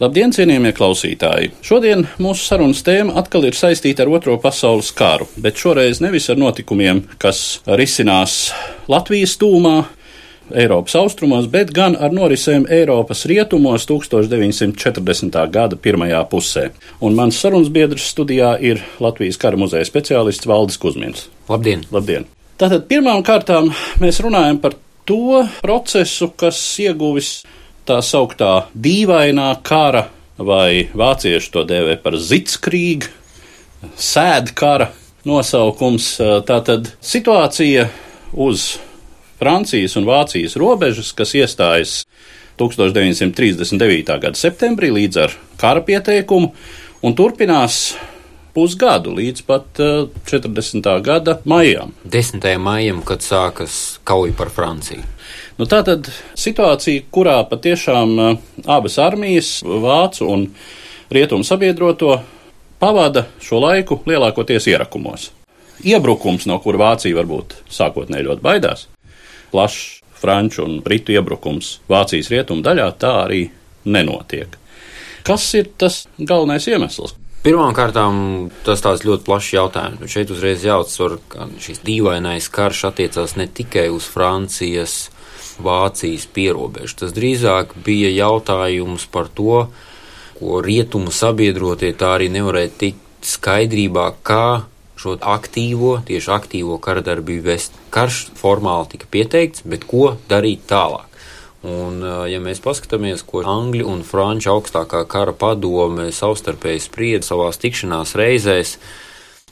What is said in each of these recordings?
Labdien, cienījamie klausītāji! Šodien mūsu sarunas tēma atkal ir saistīta ar Otro pasaules karu, bet šoreiz nevis ar notikumiem, kas risinās Latvijas tūmā, Eiropas austrumos, bet gan ar norisēm Eiropas rietumos 1940. gada pirmajā pusē. Un mans sarunas biedrs studijā ir Latvijas kara muzeja speciālists Valdis Kusmins. Labdien! Labdien! Tātad pirmām kārtām mēs runājam par to procesu, kas ieguvis tā sauktā dīvainā kara, vai vācieši to dēvē par zitskrīgu, sēdkara nosaukums. Tātad situācija uz Francijas un Vācijas robežas, kas iestājas 1939. gada septembrī līdz ar kara pieteikumu un turpinās pusgadu līdz pat uh, 40. gada maijam. 10. maijam, kad sākas kauja par Franciju. Nu, tā tad situācija, kurā patiešām uh, abas armijas, vācu un rietumu sabiedroto, pavada šo laiku lielākoties ierakumos. Iebrukums, no kura Vācija varbūt sākotnēji ļoti baidās, plašs franču un britu iebrukums Vācijas rietumu daļā, tā arī nenotiek. Kas ir tas galvenais iemesls? Pirmkārt, tas tāds ļoti plašs jautājums. Bet šeit uzreiz jāuzsver, ka šis dīvainais karš attiecās ne tikai uz Francijas, Vācijas pierobežu. Tas drīzāk bija jautājums par to, ko rietumu sabiedrotie tā arī nevarēja tikt skaidrībā, kā šo aktīvo, tieši aktīvo kara darbību vest. Karš formāli tika pieteikts, bet ko darīt tālāk? Un, ja mēs paskatāmies, ko Angļu un Franču augstākā kara padome savstarpēji sprieda savās tikšanās reizēs,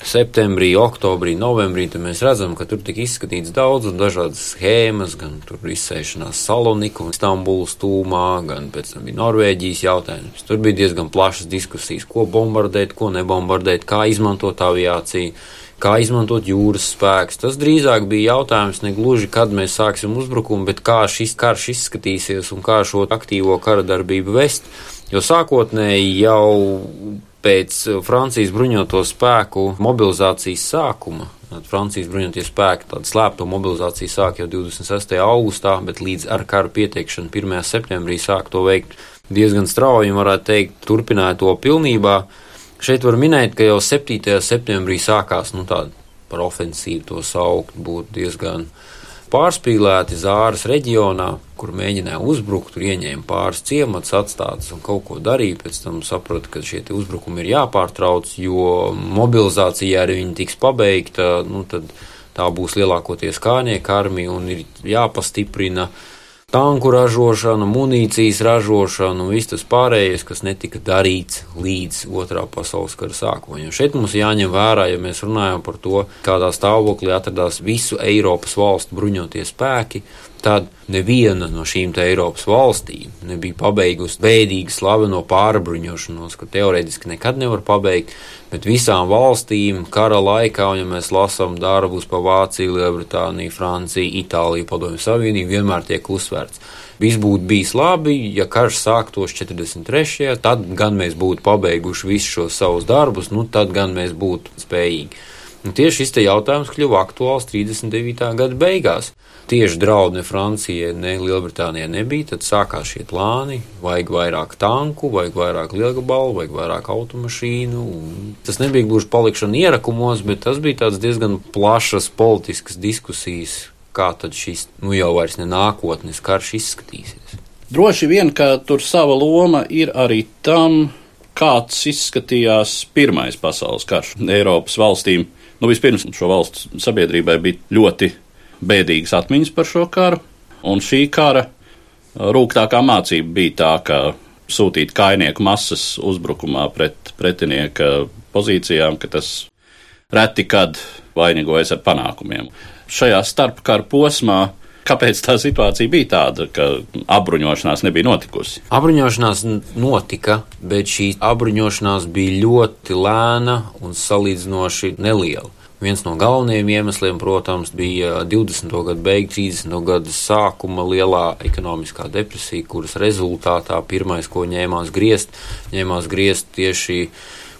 septembrī, oktobrī, novembrī, tad mēs redzam, ka tur tika izskatīts daudz un dažādas schēmas, gan tur izsēšanās Saloniku un Stambulas tūmā, gan pēc tam bija Norvēģijas jautājums. Tur bija diezgan plašas diskusijas, ko bombardēt, ko nebombardēt, kā izmantot aviāciju. Kā izmantot jūras spēkus? Tas drīzāk bija jautājums ne gluži, kad mēs sāksim uzbrukumu, bet kā šis karš izskatīsies un kā šo aktīvo kara darbību vest. Jo sākotnēji jau pēc Francijas bruņoto spēku mobilizācijas sākuma. Francijas bruņotie spēki tādu slēpto mobilizāciju sāk jau 26. augustā, bet līdz ar kara pieteikšanu 1. septembrī sāk to veikt diezgan strauji varētu teikt, turpināja to pilnībā. Šeit var minēt, ka jau 7. septembrī sākās nu, tāda par ofensīvu to saukt, būtu diezgan pārspīlēti Zāras reģionā, kur mēģināja uzbrukt, tur ieņēma pāris ciematus, atstātas un kaut ko darīja. Pēc tam saprata, ka šie uzbrukumi ir jāpārtrauc, jo mobilizācija arī viņi tiks pabeigta, nu, tad tā būs lielākoties kānieku armija un ir jāpastiprina tanku ražošana, munīcijas ražošana un viss tas pārējais, kas netika darīts līdz otrā pasaules kara sākumam. Šeit mums jāņem vērā, ja mēs runājam par to, kādā stāvoklī atradās visu Eiropas valstu bruņotie spēki, tad neviena no šīm Eiropas valstīm nebija pabeigusi bēdīgi slaveno pārbruņošanos, ko teorētiski nekad nevar pabeigt. Bet visām valstīm kara laikā, un ja mēs lasām darbus par Vāciju, Lielbritāniju, Franciju, Itāliju, Padomju Savienību, vienmēr tiek uzsvērts. Viss būtu bijis labi, ja karš sāktos 43. tad gan mēs būtu pabeiguši visus šos savus darbus, nu tad gan mēs būtu spējīgi. Un tieši šis jautājums kļuva aktuāls 39. gada beigās. Tieši draudi ne Francijai, ne Lielbritānijai nebija, tad sākās šie plāni. Vajag vairāk tanku, vajag vairāk lielgabalu, vajag vairāk automašīnu. Tas nebija gluži palikšana ierakumos, bet tas bija tāds diezgan plašas politiskas diskusijas, kā tad šis, nu jau vairs ne nākotnes karš izskatīsies. Droši vien, ka tur sava loma ir arī tam, kāds izskatījās Pirmais pasaules karš Eiropas valstīm. Nu, vispirms šo valstu sabiedrībai bija ļoti bēdīgas atmiņas par šo karu, un šī kara rūgtākā mācība bija tā, ka sūtīt kainieku masas uzbrukumā pret pretinieka pozīcijām, ka tas reti kad vainagojas ar panākumiem. Šajā starpkara posmā kāpēc tā situācija bija tāda, ka apbruņošanās nebija notikusi? Apbruņošanās notika, bet šī apbruņošanās bija ļoti lēna un salīdzinoši neliela. Viens no galvenajiem iemesliem, protams, bija 20. gada beigas, 30. gada sākuma lielā ekonomiskā depresija, kuras rezultātā pirmais, ko ņēmās griezt, ņēmās griezt tieši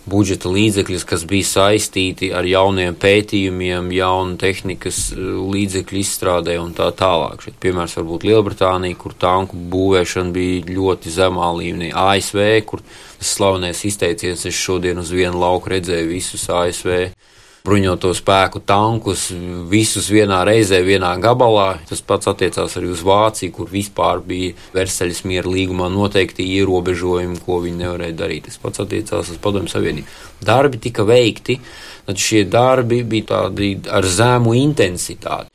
budžeta līdzekļus, kas bija saistīti ar jauniem pētījumiem, jaunu tehnikas eh, līdzekļu izstrādē un tā tālāk. Šeit piemērs var būt Lielbritānija, kur tanku būvēšana bija ļoti zemā līmenī, ASV, kur slavenais izteiciens, es šodien uz vienu lauku redzēju visus ASV bruņoto spēku tankus visus vienā reizē, vienā gabalā. Tas pats attiecās arī uz Vāciju, kur vispār bija Versaļas miera līgumā noteikti ierobežojumi, ko viņi nevarēja darīt. Tas pats attiecās uz Padomju Savienību. Darbi tika veikti, tad šie darbi bija tādi ar zēmu intensitāti.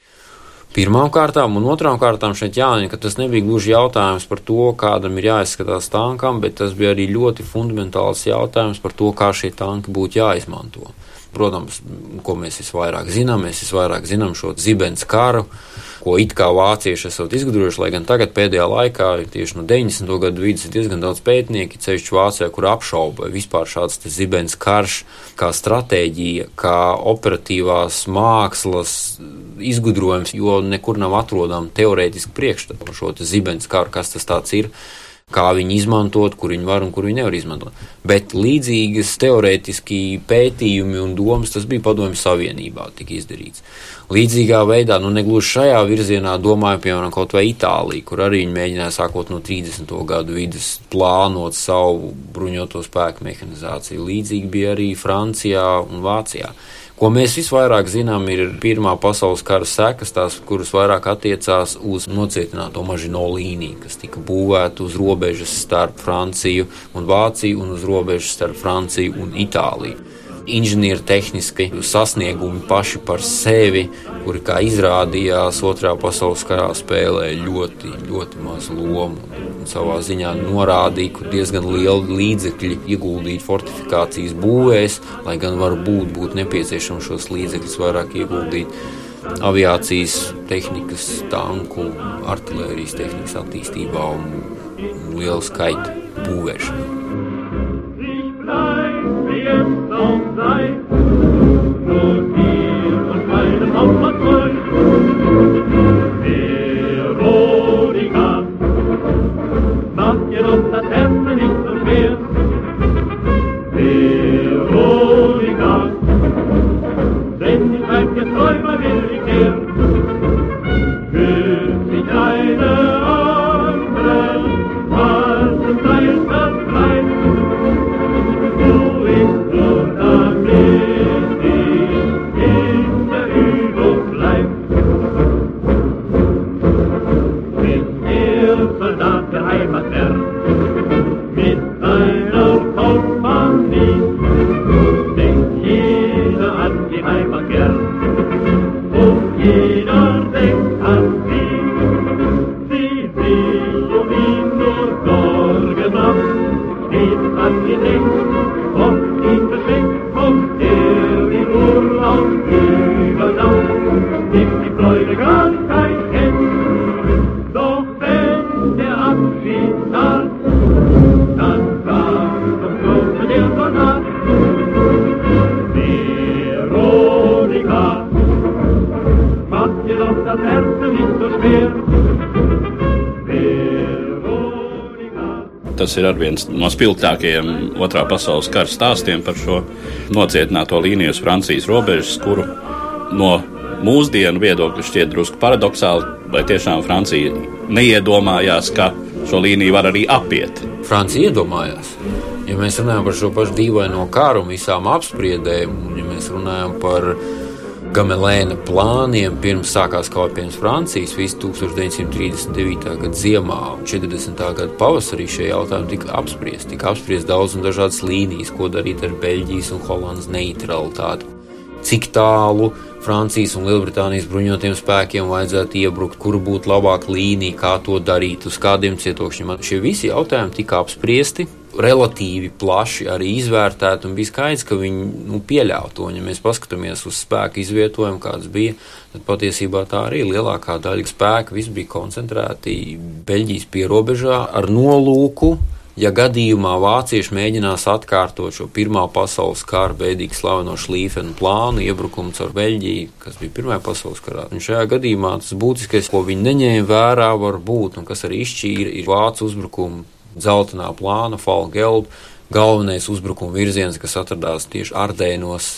Pirmām kārtām un otrām kārtām šeit jāņem, ka tas nebija gluži jautājums par to, kādam ir jāizskatās tankam, bet tas bija arī ļoti fundamentāls jautājums par to, kā šie tanki būtu jāizmanto. Protams, ko mēs visvairāk zinām, mēs visvairāk zinām šo zibens karu, ko it kā vācieši esat izgudrojuši, lai gan tagad pēdējā laikā, tieši no 90. gadu vidus, ir diezgan daudz pētnieki, ceļš Vācijā, kur apšauba vispār šāds zibens karš kā stratēģija, kā operatīvās mākslas izgudrojums, jo nekur nav atrodama teorētiski priekšstata par šo zibens karu, kas tas tāds ir kā viņi izmantot, kur viņi var un kur viņi nevar izmantot. Bet līdzīgas teorētiski pētījumi un domas tas bija Padomju Savienībā tika izdarīts. Līdzīgā veidā, nu negluži šajā virzienā domāju, piemēram, kaut vai Itālija, kur arī viņi mēģināja sākot no 30. gadu vidas plānot savu bruņoto spēku mehanizāciju. Līdzīgi bija arī Francijā un Vācijā. Ko mēs visvairāk zinām, ir Pirmā pasaules kara sekas, tās, kuras vairāk attiecās uz nocietināto mažino līniju, kas tika būvēta uz robežas starp Franciju un Vāciju un uz robežas starp Franciju un Itāliju inženiertehniski sasniegumi paši par sevi, kuri, kā izrādījās, Otrā pasaules karā spēlēja ļoti, ļoti mazu lomu. Un savā ziņā norādīja, ka diezgan liela līdzekļi ieguldīt fortifikācijas būvēs, lai gan varbūt būtu nepieciešams šos līdzekļus vairāk ieguldīt aviācijas tehnikas, tanku, artērijas tehnikas attīstībā un lielu skaitu būvēšanā. night. Tas ir viens no spilgtākajiem otrā pasaules kara stāstiem par šo nocietināto līniju uz Francijas robežas, kuru no mūsdienu viedokļa šķiet drusku paradoxāli, vai tiešām Francija neiedomājās, ka šo līniju var arī apiet. Francija iedomājās. Ja mēs runājam par šo pašu dīvaino karu un visām apspriedēm, un ja mēs runājam par Gamelēna plāniem pirms sākās pirms Francijas, visu 1939. gada ziemā un 40. gada pavasarī šie jautājumi tika apspriesti. Tika apspriesti daudz un dažādas līnijas, ko darīt ar Beļģijas un Holandas neutralitāti. cik tālu Francijas un Lielbritānijas bruņotiem spēkiem vajadzētu iebrukt, kur būtu labāka līnija, kā to darīt, uz kādiem cietokšņiem. Šie visi jautājumi tika apspriesti. Relatīvi plaši arī izvērtēti, un bija skaidrs, ka viņi nu, pieļāva to. Ja mēs paskatāmies uz spēku izvietojumu, kāds bija, tad patiesībā tā arī lielākā daļa spēka bija koncentrēti Beļģijas pierobežā ar nolūku ja gadījumā vācieši mēģinās atkārtot šo Pirmā pasaules kara beidīgi slaveno šlīfenu plānu, iebrukumu caur Beļģiju, kas bija Pirmā pasaules karā, un šajā gadījumā tas būtiskais, ko viņi neņēma vērā, var būt, un kas arī izšķīra, ir vācu uzbrukumu dzeltenā plāna, Falgelb, galvenais uzbrukuma virziens, kas atradās tieši Ardēnos.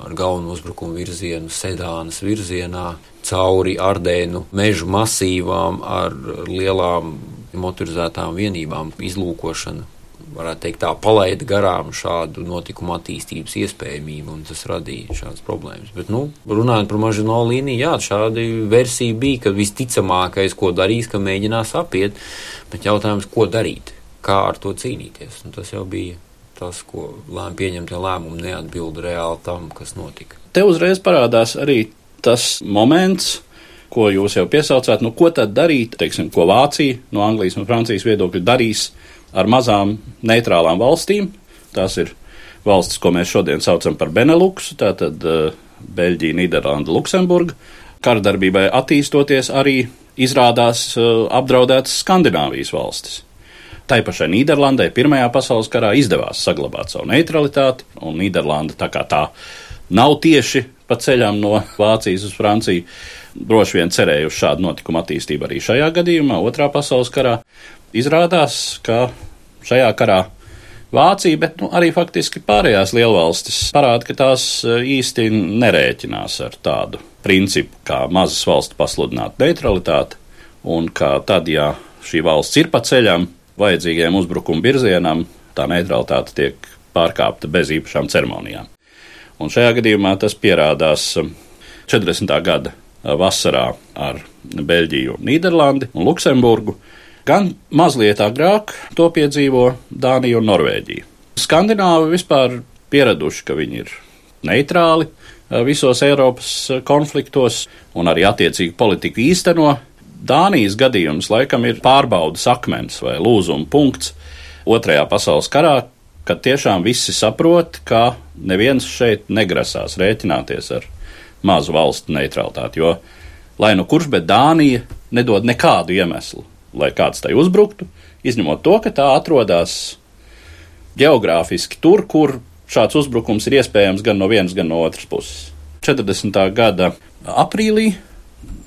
Ar galveno uzbrukumu virzienu Sedānas virzienā, cauri Ardēnu mežu masīvām, ar lielām motorizētām vienībām izlūkošana, varētu teikt, tā palaida garām šādu notikumu attīstības iespējamību, un tas radīja šādas problēmas. Bet, nu, runājot par mažino līniju, jā, šāda versija bija, ka visticamākais, ko darīs, ka mēģinās apiet, bet jautājums, ko darīt, kā ar to cīnīties, un tas jau bija tas, ko lēma pieņemtie lēmumi neatbilda reāli tam, kas notika. Te uzreiz parādās arī tas moments, ko jūs jau piesaucāt, nu, ko tad darīt, teiksim, ko Vācija no Anglijas un Francijas viedokļa darīs ar mazām neitrālām valstīm. Tās ir valstis, ko mēs šodien saucam par Beneluksu, tātad uh, Beļģija, Nīderlanda, Luksemburga. Karadarbībai attīstoties arī izrādās uh, apdraudētas Skandināvijas valstis. Tai pašai Nīderlandai Pirmajā pasaules karā izdevās saglabāt savu neutralitāti, un Nīderlanda tā kā tā nav tieši pa ceļam no Vācijas uz Franciju droši vien cerēja uz šādu notikumu attīstību arī šajā gadījumā, Otrā pasaules karā. Izrādās, ka šajā karā Vācija, bet nu, arī faktiski pārējās lielvalstis parāda, ka tās e, īsti nerēķinās ar tādu principu, kā mazas valsts pasludināt neutralitāti, un ka tad, ja šī valsts ir pa ceļam vajadzīgiem uzbrukumu virzienam, tā neutralitāte tiek pārkāpta bez īpašām ceremonijām. Un šajā gadījumā tas pierādās 40. E, gada vasarā ar Beļģiju, Nīderlandi un Luksemburgu. Gan mazliet agrāk to piedzīvo Dānija un Norvēģija. Skandināvi vispār pieraduši, ka viņi ir neitrāli visos Eiropas konfliktos un arī attiecīgi politiku īsteno. Dānijas gadījums laikam ir pārbaudas akmens vai lūzuma punkts Otrajā pasaules karā, kad tiešām visi saprot, ka neviens šeit negrasās rēķināties ar mazu valstu neutralitāti. Jo, lai nu kurš, bet Dānija nedod nekādu iemeslu, lai kāds tai uzbruktu, izņemot to, ka tā atrodas geogrāfiski tur, kur šāds uzbrukums ir iespējams gan no vienas, gan no otras puses. 40. gada aprīlī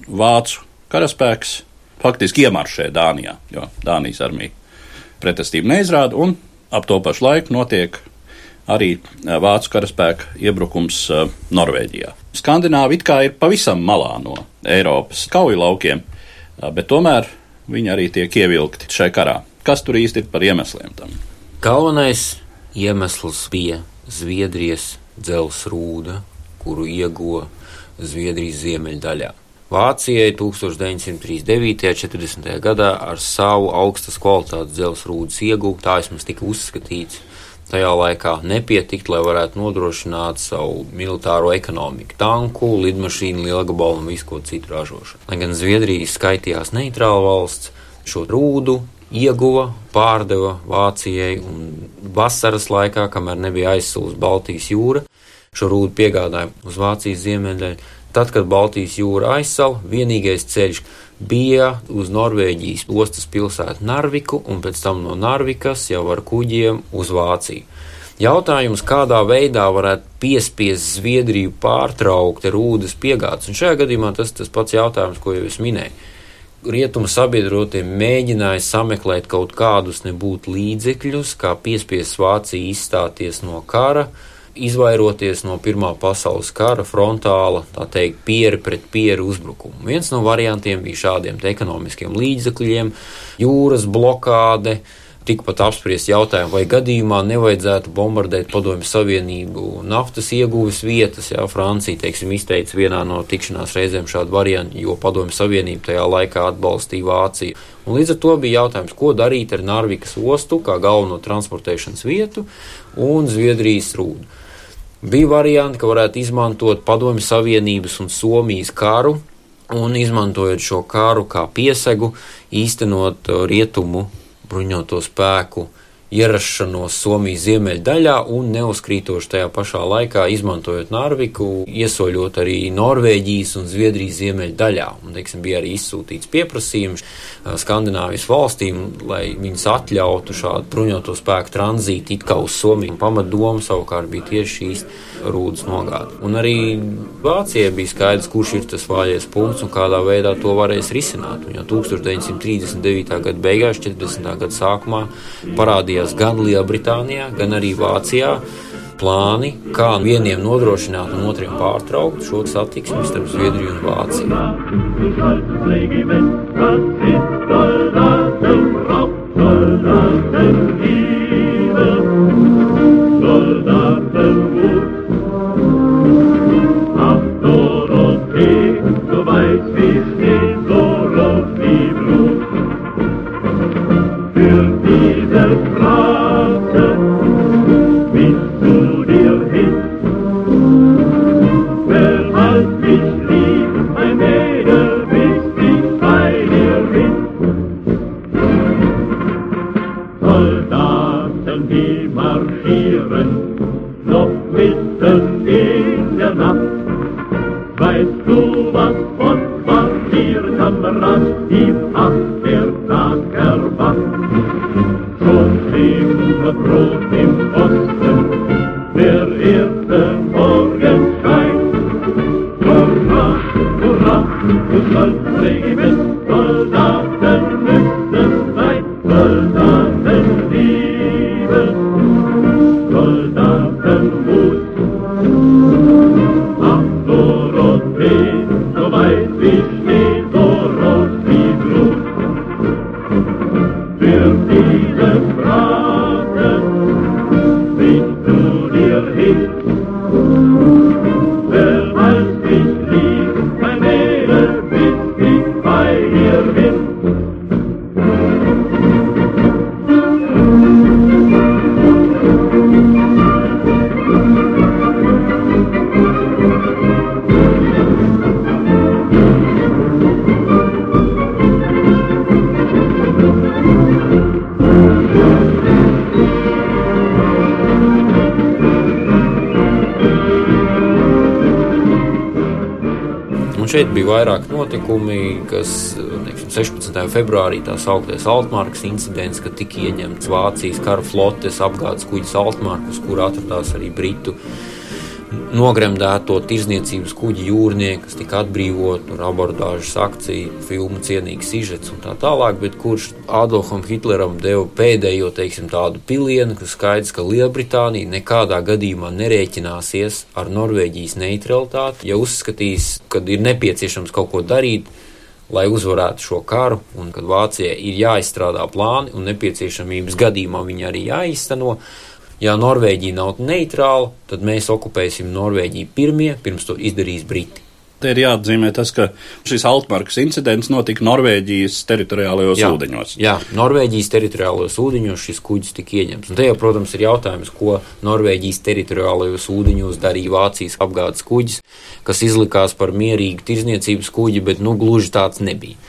Vācu karaspēks faktiski iemaršē Dānijā, jo Dānijas armija pretestību neizrāda, un ap to pašu laiku notiek arī vācu karaspēka iebrukums Norvēģijā. Skandināvi it kā ir pavisam malā no Eiropas kauju laukiem, bet tomēr viņi arī tiek ievilkti šai karā. Kas tur īsti ir par iemesliem tam? Galvenais iemesls bija Zviedrijas dzelzrūda, kuru ieguva Zviedrijas ziemeļdaļā. Vācijai 1939. un 40. gadā ar savu augstas kvalitātes dzelzrūdas ieguvu, tā vismaz tika uzskatīts, tajā laikā nepietikt, lai varētu nodrošināt savu militāro ekonomiku, tanku, lidmašīnu, lielgabalu un visu ko citu ražošanu. Lai gan Zviedrija skaitījās neitrāla valsts, šo rūdu ieguva, pārdeva Vācijai un vasaras laikā, kamēr nebija aizsūs Baltijas jūra, šo rūdu piegādāja uz Vācijas ziemeļdaļu. Tad, kad Baltijas jūra aizsala, vienīgais ceļš, bija uz Norvēģijas ostas pilsētu Narviku un pēc tam no Narvikas jau ar kuģiem uz Vāciju. Jautājums, kādā veidā varētu piespiest Zviedriju pārtraukt rūdas piegādes, un šajā gadījumā tas tas pats jautājums, ko jau es minēju. Rietumu sabiedrotie mēģināja sameklēt kaut kādus nebūtu līdzekļus, kā piespiest Vāciju izstāties no kara, uh, izvairoties no Pirmā pasaules kara frontāla, tā teikt, pieri pret pieri uzbrukumu. Viens no variantiem bija šādiem ekonomiskiem līdzekļiem, jūras blokāde. Tikpat apspriest jautājumu, vai gadījumā nevajadzētu bombardēt Padomju Savienību naftas ieguves vietas. Jā, Francija, teiksim, izteica vienā no tikšanās reizēm šādu variantu, jo Padomju Savienība tajā laikā atbalstīja Vāciju. Un līdz ar to bija jautājums, ko darīt ar Narvikas ostu kā galveno transportēšanas vietu un Zviedrijas rūdu. Bija varianti, ka varētu izmantot Padomju Savienības un Somijas karu, un izmantojot šo karu kā piesegu, īstenot rietumu bruņoto spēku ierašanos Somijas ziemeļdaļā un neuzkrītoši tajā pašā laikā, izmantojot Narviku, iesoļot arī Norvēģijas un Zviedrijas ziemeļdaļā. Un, teiksim, bija arī izsūtīts pieprasījums Skandināvijas valstīm, lai viņas atļautu šādu bruņoto spēku tranzītu it kā uz Somiju. Pamatdoma savukārt bija tieši šīs rūdas nogāde. Un arī Vācijai bija skaidrs, kurš ir tas vājais punkts un kādā veidā to varēs risināt. Un jau 1939. gada beigās, 40. gada sākumā parādījās gan Lielbritānijā, gan arī Vācijā plāni, kā vieniem nodrošināt un otriem pārtraukt šo satiksmi starp Zviedriju un Vāciju. ihr Kamerad, ihm hat der Tag erwacht. Schon eben Brot im Osten, šeit bija vairāk notikumi, kas neksim, 16. februārī tā sauktais Altmarkas incidents, kad tika ieņemts Vācijas kara flotes apgādes kuģis Altmarkas, kur atradās arī Britu nogremdēto tirzniecības kuģi jūrnieki, kas tika atbrīvot, tur abordāžas akcija, filmu cienīgs sižets un tā tālāk, bet kurš Adolfam Hitleram deva pēdējo, teiksim, tādu pilienu, ka skaidrs, ka Lielbritānija nekādā gadījumā nerēķināsies ar Norvēģijas neutralitāti, ja uzskatīs, ka ir nepieciešams kaut ko darīt, lai uzvarētu šo karu, un kad Vācijai ir jāizstrādā plāni un nepieciešamības gadījumā viņi arī jāizteno. Ja Norvēģija nav neitrāla, tad mēs okupēsim Norvēģiju pirmie, pirms to izdarīs Briti. Te ir jāatzīmē tas, ka šis Altmarkas incidents notika Norvēģijas teritoriālajos Jā. ūdeņos. Jā, Norvēģijas teritoriālajos ūdeņos šis kuģis tika ieņemts. Un te jau, protams, ir jautājums, ko Norvēģijas teritoriālajos ūdeņos darīja Vācijas apgādes kuģis, kas izlikās par mierīgu tirzniecības kuģi, bet nu gluži tāds nebija.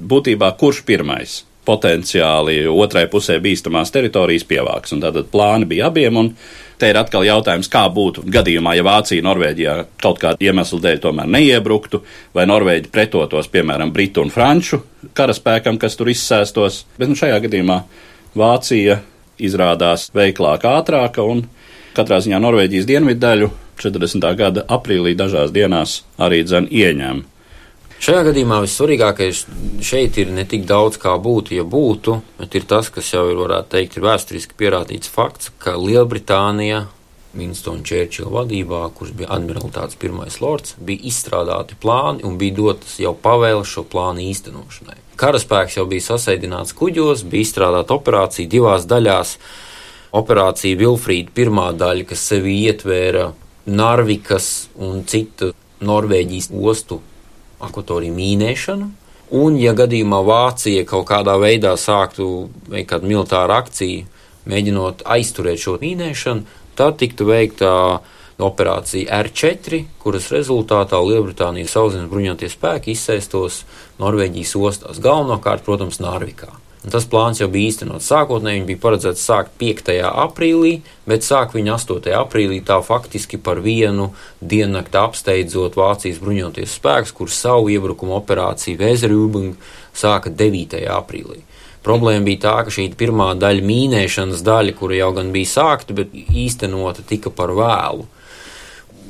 Būtībā kurš pirmais potenciāli otrai pusē bīstamās teritorijas pievāks? Tātad plāni bija abiem. Un te ir atkal jautājums, kā būtu gadījumā, ja Vācija Norvēģijā kaut kāda iemesla dēļ tomēr neiebruktu, vai Norvēģi pretotos, piemēram, Britu un Franču karaspēkam, kas tur izsēstos. Bet nu, šajā gadījumā Vācija izrādās veiklāka, ātrāka un katrā ziņā Norvēģijas dienvidu daļu 40. gada aprīlī dažās dienās arī dzen ieņem. Šajā gadījumā vissvarīgākais šeit ir ne tik daudz, kā būtu, ja būtu, bet ir tas, kas jau ir, varētu teikt, ir vēsturiski pierādīts fakts, ka Lielbritānija Winstona Churchilla vadībā, kurš bija admiralitātes pirmais lords, bija izstrādāti plāni un bija dotas jau pavēles šo plānu īstenošanai. Karaspēks jau bija sasaidināts kuģos, bija izstrādāta operācija divās daļās. Operācija Vilfrīda pirmā daļa, kas sevi ietvēra Narvikas un citu Norvēģijas ostu akvatoriju mīnēšanu. Un, ja gadījumā Vācija kaut kādā veidā sāktu veikt kādu militāru akciju, mēģinot aizturēt šo mīnēšanu, tad tiktu veikta operācija R4, kuras rezultātā Lielbritānijas sauszemes bruņotie spēki izsēstos Norvēģijas ostās, galvenokārt, protams, Nārvikā. Tas plāns jau bija īstenots. Sākotnēji bija paredzēts sākt 5. aprīlī, bet sāk viņa 8. aprīlī tā faktiski par vienu diennakti apsteidzot Vācijas bruņoties spēkus, kurus savu iebrukumu operāciju Vēzerūbung sāka 9. aprīlī. Problēma bija tā, ka šī pirmā daļa, mīnēšanas daļa, kura jau gan bija sākta, bet īstenota tika par vēlu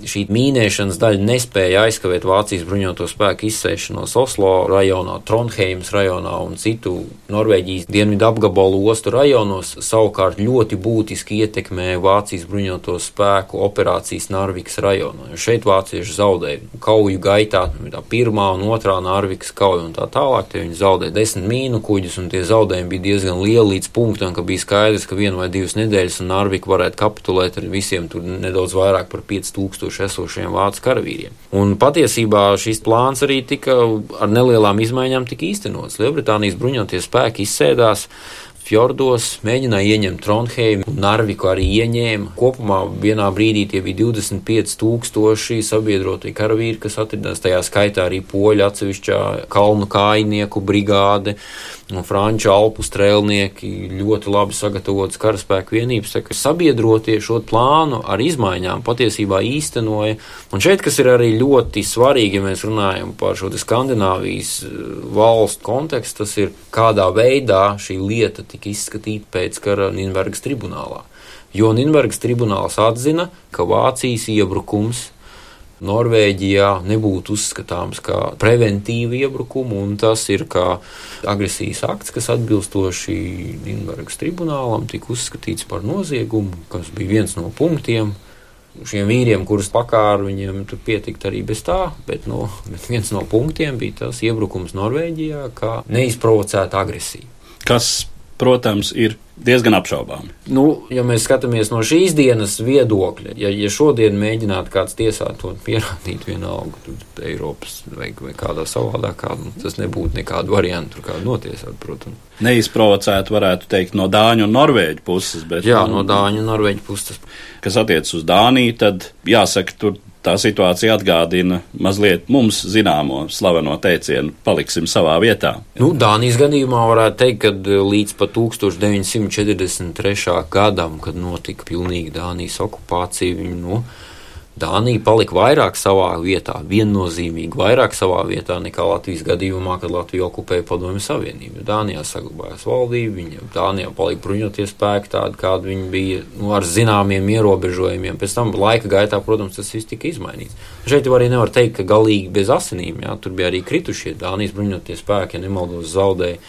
šī mīnēšanas daļa nespēja aizkavēt Vācijas bruņoto spēku izsēšanos Oslo rajonā, Trondheimas rajonā un citu Norvēģijas dienvidu apgabalu ostu rajonos, savukārt ļoti būtiski ietekmē Vācijas bruņoto spēku operācijas Narvikas rajonā. Jo šeit vācieši zaudēja kauju gaitā, tā pirmā un otrā Narvikas kauja un tā tālāk, tie viņi zaudēja desmit mīnu kuģus, un tie zaudējumi bija diezgan lieli līdz punktam, ka bija skaidrs, ka vienu vai divas nedēļas un Narvika varētu kapitulēt ar visiem tur nedaudz vairāk par 5000 tūkstoši esošiem vācu karavīriem. Un patiesībā šis plāns arī tika ar nelielām izmaiņām tika īstenots. Lielbritānijas bruņoties spēki izsēdās fjordos, mēģināja ieņemt Trondheimu, Narviku arī ieņēma. Kopumā vienā brīdī tie bija 25 tūkstoši sabiedrotie karavīri, kas atradās tajā skaitā arī poļu atsevišķā kalnu kājnieku brigāde un franču alpu strēlnieki ļoti labi sagatavotas karaspēku vienības. Tā, sabiedrotie šo plānu ar izmaiņām patiesībā īstenoja. Un šeit, kas ir arī ļoti svarīgi, ja mēs runājam par šo Skandināvijas eh, valstu kontekstu, tas ir kādā veidā šī lieta tika izskatīta pēc kara Nīderlandes tribunālā. Jo Nīderlandes tribunāls atzina, ka Vācijas iebrukums Norvēģijā nebūtu uzskatāms kā preventīva iebrukuma, un tas ir kā agresijas akts, kas atbilstoši Nīderlandes tribunālam tika uzskatīts par noziegumu, kas bija viens no punktiem. Šiem vīriem, kurus pakāra, viņiem tur pietikt arī bez tā, bet, no, bet viens no punktiem bija tas iebrukums Norvēģijā, kā neizprovocēta agresija. Kas protams, ir diezgan apšaubāmi. Nu, ja mēs skatāmies no šīs dienas viedokļa, ja, ja šodien mēģinātu kāds tiesāt to pierādīt vienalga, tad Eiropas vai, vai kādā savādākā, nu, tas nebūtu nekādu variantu, tur kādu notiesāt, protams. Neizprovocēt, varētu teikt, no Dāņu un Norvēģu puses, bet. Jā, no Dāņu un Norvēģu puses. Kas attiecas uz Dāniju, tad jāsaka, tur tā situācija atgādina mazliet mums zināmo slaveno teicienu, paliksim savā vietā. Nu, Dānijas gadījumā varētu teikt, ka e, līdz pat 1943. gadam, kad notika pilnīga Dānijas okupācija, viņi, nu, Dānija palika vairāk savā vietā, viennozīmīgi vairāk savā vietā nekā Latvijas gadījumā, kad Latvija okupēja Padomju Savienību. Dānijā saglabājās valdība, viņa Dānijā palika bruņoties spēki tādi, kādi viņi bija, nu, ar zināmiem ierobežojumiem. Pēc tam laika gaitā, protams, tas viss tika izmainīts. Šeit jau arī nevar teikt, ka galīgi bez asinīm, jā, tur bija arī kritušie Dānijas bruņoties spēki, ja nemaldos zaudēja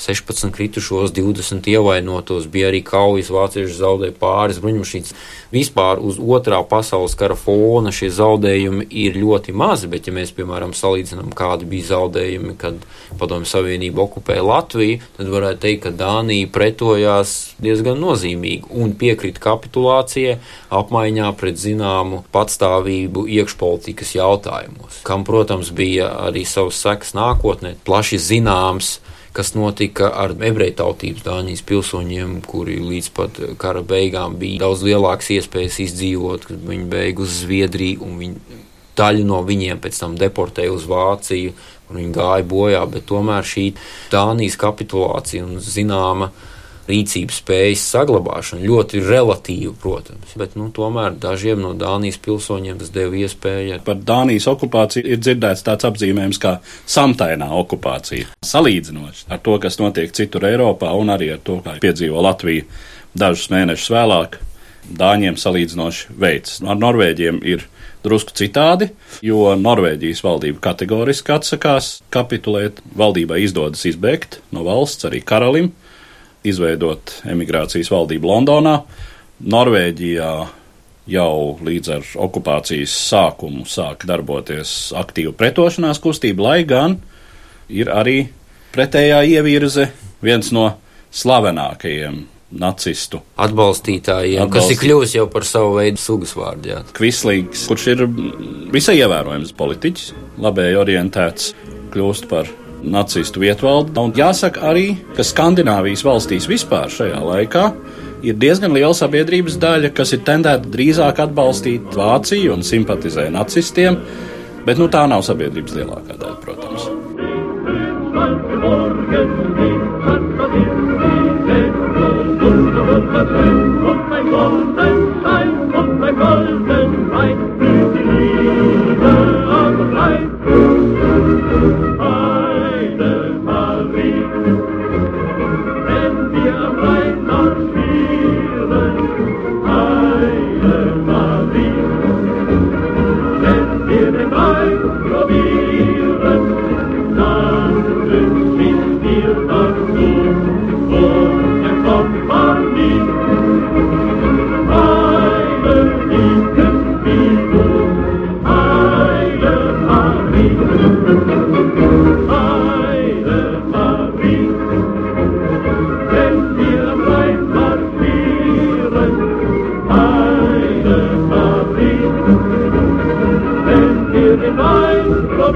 16 kritušos, 20 ievainotos, bija arī kaujas, vācieši zaudēja pāris bruņmašīnas. Vispār uz otrā pasaules kara fona šie zaudējumi ir ļoti mazi, bet ja mēs, piemēram, salīdzinām, kādi bija zaudējumi, kad Padomju Savienība okupēja Latviju, tad varētu teikt, ka Dānija pretojās diezgan nozīmīgi un piekrita kapitulācijai apmaiņā pret zināmu patstāvību iekšpolitikas jautājumos, kam, protams, bija arī savas sekas nākotnē, plaši zināms kas notika ar ebreju tautības Dānijas pilsoņiem, kuri līdz pat kara beigām bija daudz lielākas iespējas izdzīvot, kad viņi beigu uz Zviedriju un viņi, daļu no viņiem pēc tam deportēja uz Vāciju, un viņi gāja bojā, bet tomēr šī Dānijas kapitulācija un zināma rīcības spējas saglabāšana ļoti relatīva, protams. Bet nu, tomēr dažiem no Dānijas pilsoņiem tas deva iespēju. Par Dānijas okupāciju ir dzirdēts tāds apzīmējums kā samtainā okupācija. Salīdzinoši ar to, kas notiek citur Eiropā un arī ar to, kā piedzīvo Latvija dažus mēnešus vēlāk. Dāņiem salīdzinoši veids. Ar Norvēģiem ir drusku citādi, jo Norvēģijas valdība kategoriski atsakās kapitulēt. Valdībai izdodas izbēgt no valsts arī karalim izveidot emigrācijas valdību Londonā. Norvēģijā jau līdz ar okupācijas sākumu sāk darboties aktīva pretošanās kustība, lai gan ir arī pretējā ievirze viens no slavenākajiem nacistu atbalstītājiem, Atbalstīt. kas ir kļuvis jau par savu veidu sugas vārdu. Jā. Kvislīgs, kurš ir visai ievērojams politiķis, labēji orientēts, kļūst par nacistu vietvaldi. Un jāsaka arī, ka Skandināvijas valstīs vispār šajā laikā ir diezgan liela sabiedrības daļa, kas ir tendēta drīzāk atbalstīt Vāciju un simpatizē nacistiem, bet nu, tā nav sabiedrības lielākā daļa, protams.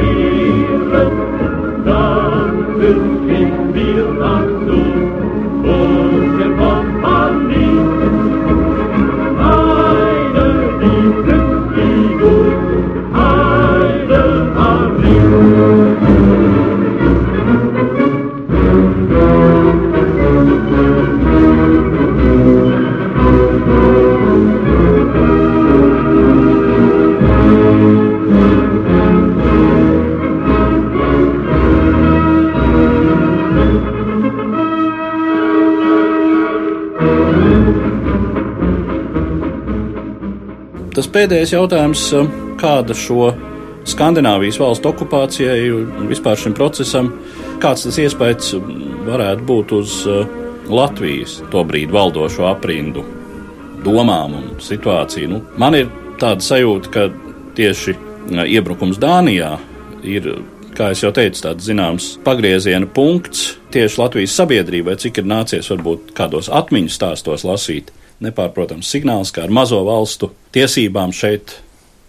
Tas pēdējais jautājums, kāda šo Skandināvijas valstu okupācijai un vispār šim procesam, kāds tas iespējas varētu būt uz Latvijas tobrīd valdošo aprindu domām un situāciju. Nu, man ir tāda sajūta, ka tieši iebrukums Dānijā ir, kā jau teicu, tāds zināms pagrieziena punkts tieši Latvijas sabiedrībai, cik ir nācies varbūt kādos atmiņu stāstos lasīt nepārprotams signāls, ka ar mazo valstu tiesībām šeit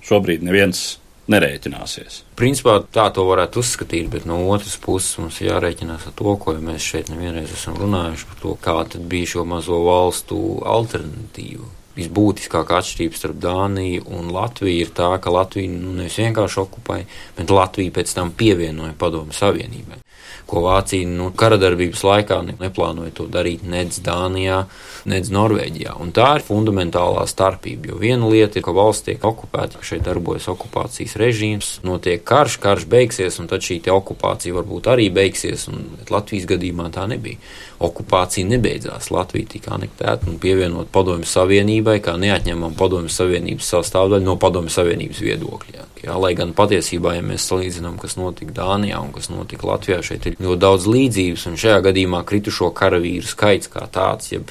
šobrīd neviens nerēķināsies. Principā tā to varētu uzskatīt, bet no otras puses mums jārēķinās ar to, ko mēs šeit nevienreiz esam runājuši par to, kāda bija šo mazo valstu alternatīva. Visbūtiskākā atšķirība starp Dāniju un Latviju ir tā, ka Latvija nu, nevis vienkārši okupēja, bet Latvija pēc tam pievienoja Padomu Savienībai ko Vācija nu, karadarbības laikā neplānoja to darīt nec Dānijā, nec Norvēģijā. Un tā ir fundamentālā starpība. Jo viena lieta ir, ka valsts tiek okupēta, ka šeit darbojas okupācijas režīms, notiek karš, karš beigsies, un tad šī okupācija varbūt arī beigsies. Latvijas gadījumā tā nebija. Okupācija nebeidzās. Latvija tika anektēta un pievienot Padomju Savienībai, kā neatņemama Padomju Savienības sastāvdaļa no Padomju Savienības viedokļa. Jā, lai gan patiesībā, ja mēs salīdzinām, kas notika Dānijā un kas notika Latvijā, šeit ir ļoti daudz līdzības, un šajā gadījumā kritušo karavīru skaits kā tāds, ja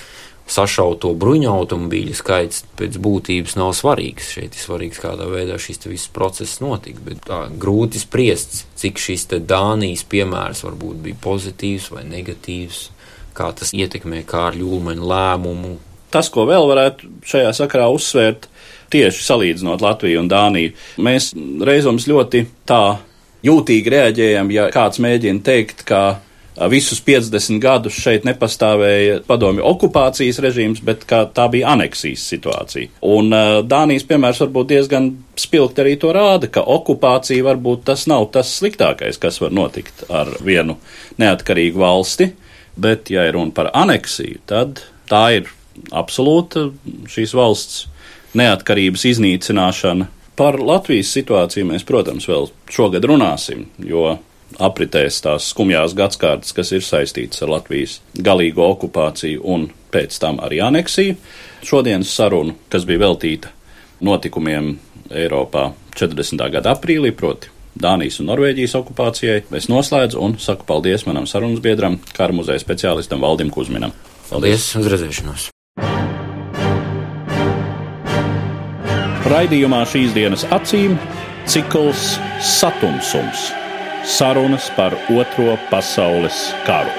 sašauto bruņu automobīļu skaits pēc būtības nav svarīgs. Šeit ir svarīgs, kādā veidā šis viss process notika. Bet tā grūti spriest, cik šis Dānijas piemērs varbūt bija pozitīvs vai negatīvs, kā tas ietekmē Kārļa Ulmaņa lēmumu. Tas, ko vēl varētu šajā sakarā uzsvērt, tieši salīdzinot Latviju un Dāniju. Mēs reizēm ļoti tā jūtīgi reaģējam, ja kāds mēģina teikt, ka visus 50 gadus šeit nepastāvēja padomju okupācijas režīms, bet tā bija aneksijas situācija. Un Dānijas piemērs varbūt diezgan spilgti arī to rāda, ka okupācija varbūt tas nav tas sliktākais, kas var notikt ar vienu neatkarīgu valsti, bet ja ir runa par aneksiju, tad tā ir absolūta šīs valsts neatkarības iznīcināšana. Par Latvijas situāciju mēs, protams, vēl šogad runāsim, jo apritēs tās skumjās gadsimtas, kas ir saistītas ar Latvijas galīgo okupāciju un pēc tam arī aneksiju. Šodienas saruna, kas bija veltīta notikumiem Eiropā 40. gada aprīlī, proti Dānijas un Norvēģijas okupācijai, es noslēdzu un saku paldies manam sarunas biedram, kara muzeja speciālistam Valdim Kuzminam. Paldies, paldies uz Raidījumā šīs dienas acīm cikls Satumsums - sarunas par Otro pasaules karu.